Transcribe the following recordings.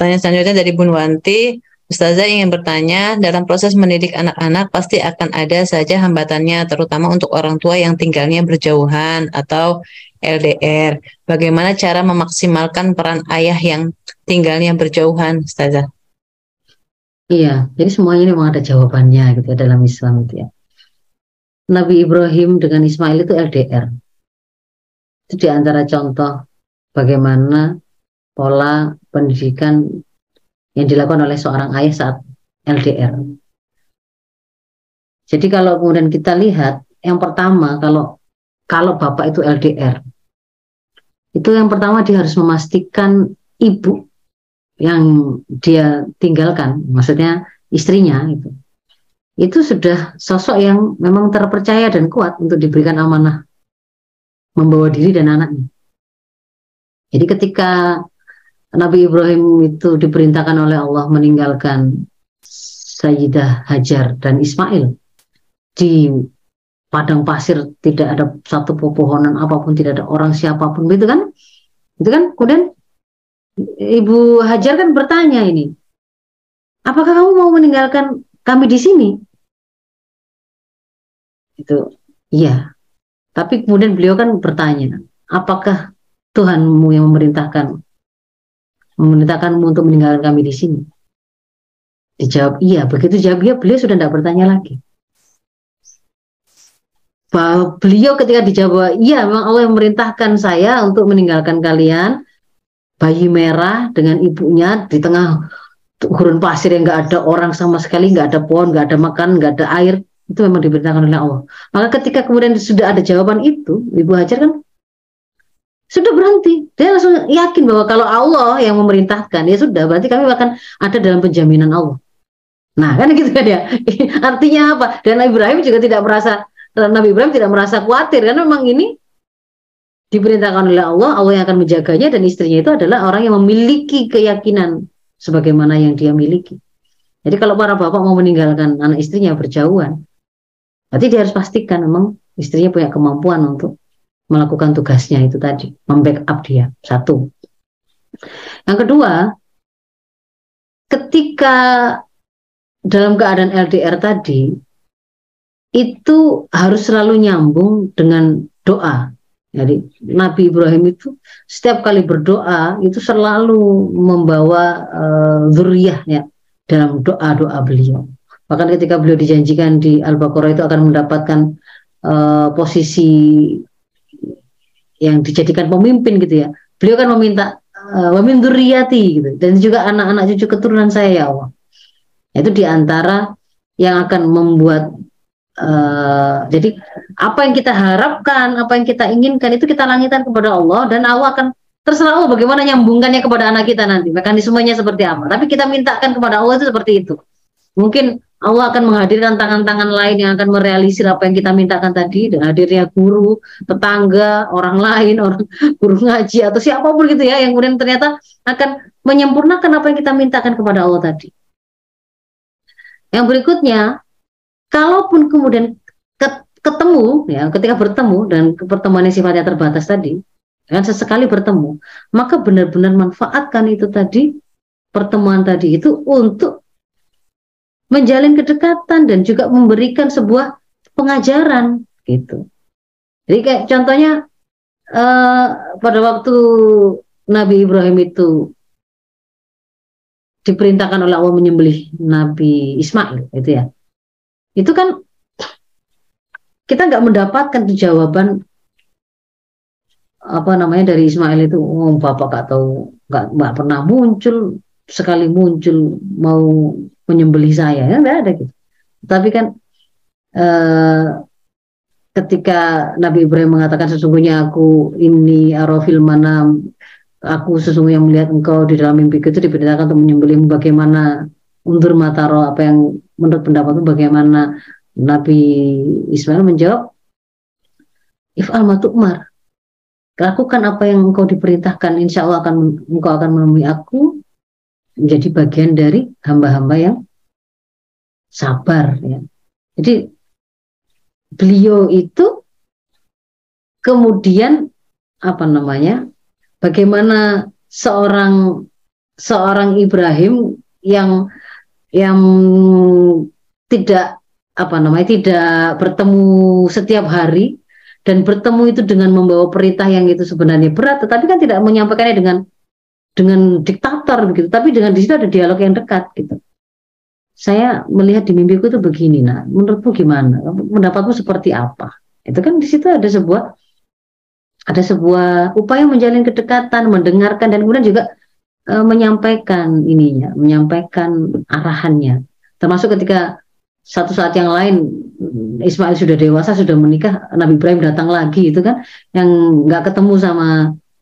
pertanyaan selanjutnya dari Bun Wanti. Ustazah ingin bertanya, dalam proses mendidik anak-anak pasti akan ada saja hambatannya, terutama untuk orang tua yang tinggalnya berjauhan atau LDR. Bagaimana cara memaksimalkan peran ayah yang tinggalnya berjauhan, Ustazah? Iya, jadi semuanya memang ada jawabannya gitu ya dalam Islam itu ya. Nabi Ibrahim dengan Ismail itu LDR. Itu di antara contoh bagaimana pola pendidikan yang dilakukan oleh seorang ayah saat LDR. Jadi kalau kemudian kita lihat yang pertama kalau kalau bapak itu LDR itu yang pertama dia harus memastikan ibu yang dia tinggalkan, maksudnya istrinya itu, itu sudah sosok yang memang terpercaya dan kuat untuk diberikan amanah membawa diri dan anaknya. Jadi ketika Nabi Ibrahim itu diperintahkan oleh Allah meninggalkan Sayyidah Hajar dan Ismail. Di padang pasir tidak ada satu pepohonan apa pun tidak ada orang siapa pun itu kan? Itu kan? Kemudian Ibu Hajar kan bertanya ini apakah kamu mau meninggalkan kami di sini? Itu iya. Tapi kemudian beliau kan bertanya apakah Tuhanmu yang memerintahkan memerintahkanmu untuk meninggalkan kami di sini? Dijawab iya. Begitu jawab iya, beliau sudah tidak bertanya lagi. Bahwa beliau ketika dijawab iya, memang Allah yang memerintahkan saya untuk meninggalkan kalian bayi merah dengan ibunya di tengah gurun pasir yang nggak ada orang sama sekali, nggak ada pohon, nggak ada makan, nggak ada air, itu memang diperintahkan oleh Allah. Maka ketika kemudian sudah ada jawaban itu, Ibu Hajar kan sudah berhenti. Dia langsung yakin bahwa kalau Allah yang memerintahkan, ya sudah, berarti kami akan ada dalam penjaminan Allah. Nah, kan gitu kan ya. Artinya apa? Dan Nabi Ibrahim juga tidak merasa Nabi Ibrahim tidak merasa khawatir karena memang ini diperintahkan oleh Allah, Allah yang akan menjaganya dan istrinya itu adalah orang yang memiliki keyakinan sebagaimana yang dia miliki. Jadi kalau para bapak mau meninggalkan anak istrinya berjauhan, berarti dia harus pastikan memang istrinya punya kemampuan untuk melakukan tugasnya itu tadi, membackup dia. Satu. Yang kedua, ketika dalam keadaan LDR tadi, itu harus selalu nyambung dengan doa. Jadi Nabi Ibrahim itu setiap kali berdoa itu selalu membawa uh, zuriyah ya dalam doa-doa beliau. Bahkan ketika beliau dijanjikan di Al-Baqarah itu akan mendapatkan uh, posisi yang dijadikan pemimpin gitu ya. Beliau kan meminta wamin gitu dan juga anak-anak cucu keturunan saya ya Allah. Itu di antara yang akan membuat uh, jadi apa yang kita harapkan, apa yang kita inginkan itu kita langitkan kepada Allah dan Allah akan terserah Allah bagaimana nyambungkannya kepada anak kita nanti mekanismenya seperti apa. Tapi kita mintakan kepada Allah itu seperti itu. Mungkin Allah akan menghadirkan tangan-tangan lain yang akan merealisir apa yang kita mintakan tadi dan hadirnya guru, tetangga, orang lain, orang guru ngaji atau siapa pun gitu ya yang kemudian ternyata akan menyempurnakan apa yang kita mintakan kepada Allah tadi. Yang berikutnya, kalaupun kemudian ketemu ya ketika bertemu dan pertemuan yang sifatnya terbatas tadi, kan sesekali bertemu, maka benar-benar manfaatkan itu tadi pertemuan tadi itu untuk menjalin kedekatan dan juga memberikan sebuah pengajaran gitu. Jadi kayak contohnya uh, pada waktu Nabi Ibrahim itu diperintahkan oleh Allah menyembelih Nabi Ismail itu ya. Itu kan kita nggak mendapatkan jawaban apa namanya dari Ismail itu oh, bapak gak tahu nggak pernah muncul sekali muncul mau menyembelih saya ya nggak ada gitu. Tapi kan eh, ketika Nabi Ibrahim mengatakan sesungguhnya aku ini arafil mana aku sesungguhnya melihat engkau di dalam mimpi itu diperintahkan untuk menyembelih bagaimana undur mata roh apa yang menurut pendapat itu bagaimana Nabi Ismail menjawab? If Umar lakukan apa yang engkau diperintahkan insya Allah akan engkau akan menemui aku menjadi bagian dari hamba-hamba yang sabar ya. Jadi beliau itu kemudian apa namanya? Bagaimana seorang seorang Ibrahim yang yang tidak apa namanya tidak bertemu setiap hari dan bertemu itu dengan membawa perintah yang itu sebenarnya berat tetapi kan tidak menyampaikannya dengan dengan diktator begitu tapi dengan di situ ada dialog yang dekat gitu. Saya melihat di mimpiku itu begini nah menurutmu gimana? Pendapatmu seperti apa? Itu kan di situ ada sebuah ada sebuah upaya menjalin kedekatan mendengarkan dan kemudian juga e, menyampaikan ininya menyampaikan arahannya. Termasuk ketika satu saat yang lain Ismail sudah dewasa sudah menikah Nabi Ibrahim datang lagi itu kan yang nggak ketemu sama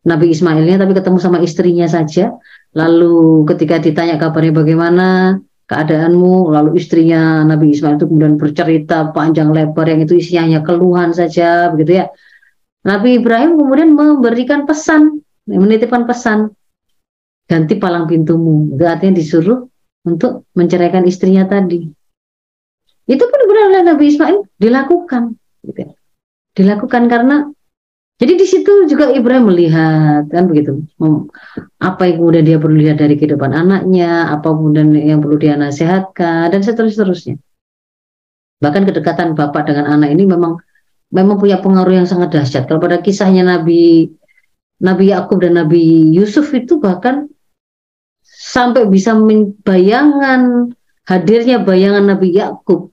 Nabi Ismailnya tapi ketemu sama istrinya saja lalu ketika ditanya kabarnya bagaimana keadaanmu lalu istrinya Nabi Ismail itu kemudian bercerita panjang lebar yang itu isinya hanya keluhan saja begitu ya Nabi Ibrahim kemudian memberikan pesan menitipkan pesan ganti palang pintumu itu artinya disuruh untuk menceraikan istrinya tadi itu pun benar oleh Nabi Ismail dilakukan. Gitu. Ya. Dilakukan karena jadi di situ juga Ibrahim melihat kan begitu apa yang kemudian dia perlu lihat dari kehidupan anaknya, apa kemudian yang perlu dia nasihatkan dan seterusnya. Bahkan kedekatan bapak dengan anak ini memang memang punya pengaruh yang sangat dahsyat. Kalau pada kisahnya Nabi Nabi Yakub dan Nabi Yusuf itu bahkan sampai bisa membayangkan hadirnya bayangan Nabi Yakub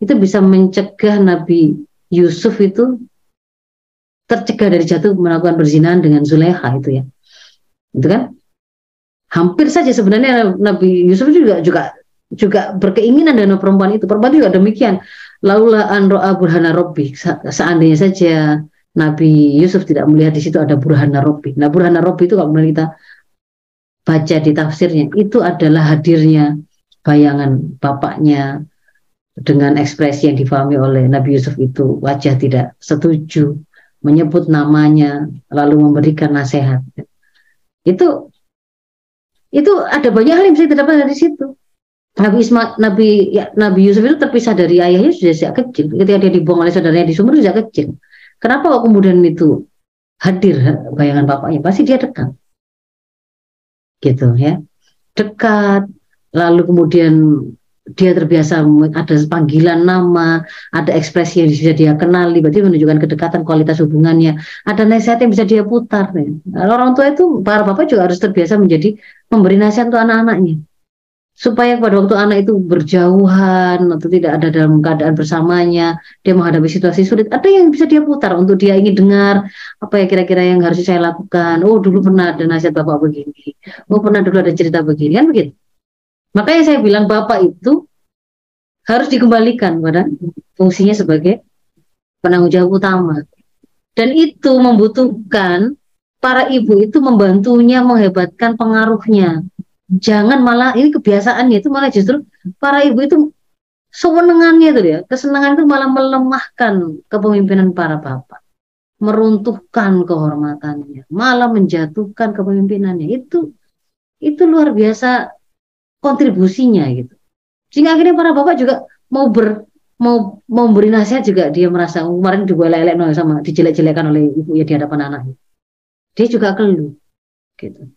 itu bisa mencegah Nabi Yusuf itu tercegah dari jatuh melakukan perzinahan dengan Zulekha itu ya. Itu kan? Hampir saja sebenarnya Nabi Yusuf juga juga juga berkeinginan dengan perempuan itu. Perempuan juga demikian. Laula an ro'a burhana robbi. Seandainya saja Nabi Yusuf tidak melihat di situ ada burhana robbi. Nah burhana robbi itu kalau kita baca di tafsirnya itu adalah hadirnya bayangan bapaknya dengan ekspresi yang difahami oleh Nabi Yusuf itu wajah tidak setuju menyebut namanya lalu memberikan nasihat. Itu itu ada banyak hal yang bisa didapat dari situ. Nabi Isma, Nabi ya, Nabi Yusuf itu terpisah dari ayahnya sudah sejak kecil. Ketika dia dibuang oleh saudaranya di sumur sejak kecil. Kenapa kok kemudian itu hadir bayangan bapaknya? Pasti dia dekat. Gitu ya. Dekat lalu kemudian dia terbiasa ada panggilan nama, ada ekspresi yang bisa dia kenali, berarti menunjukkan kedekatan kualitas hubungannya. Ada nasihat yang bisa dia putar. Ya. orang tua itu, para bapak juga harus terbiasa menjadi memberi nasihat untuk anak-anaknya. Supaya pada waktu anak itu berjauhan atau tidak ada dalam keadaan bersamanya, dia menghadapi situasi sulit, ada yang bisa dia putar untuk dia ingin dengar apa ya kira-kira yang harus saya lakukan. Oh dulu pernah ada nasihat bapak begini, oh pernah dulu ada cerita begini, kan begitu. Makanya saya bilang Bapak itu harus dikembalikan pada fungsinya sebagai penanggung jawab utama. Dan itu membutuhkan para ibu itu membantunya menghebatkan pengaruhnya. Jangan malah ini kebiasaannya itu malah justru para ibu itu sewenengannya itu ya, kesenangan itu malah melemahkan kepemimpinan para bapak, meruntuhkan kehormatannya, malah menjatuhkan kepemimpinannya. Itu itu luar biasa kontribusinya gitu. Sehingga akhirnya para bapak juga mau ber mau mau nasihat juga dia merasa oh, kemarin juga lelek sama dijelek-jelekan oleh ibu ya di hadapan anaknya. Dia juga keluh gitu.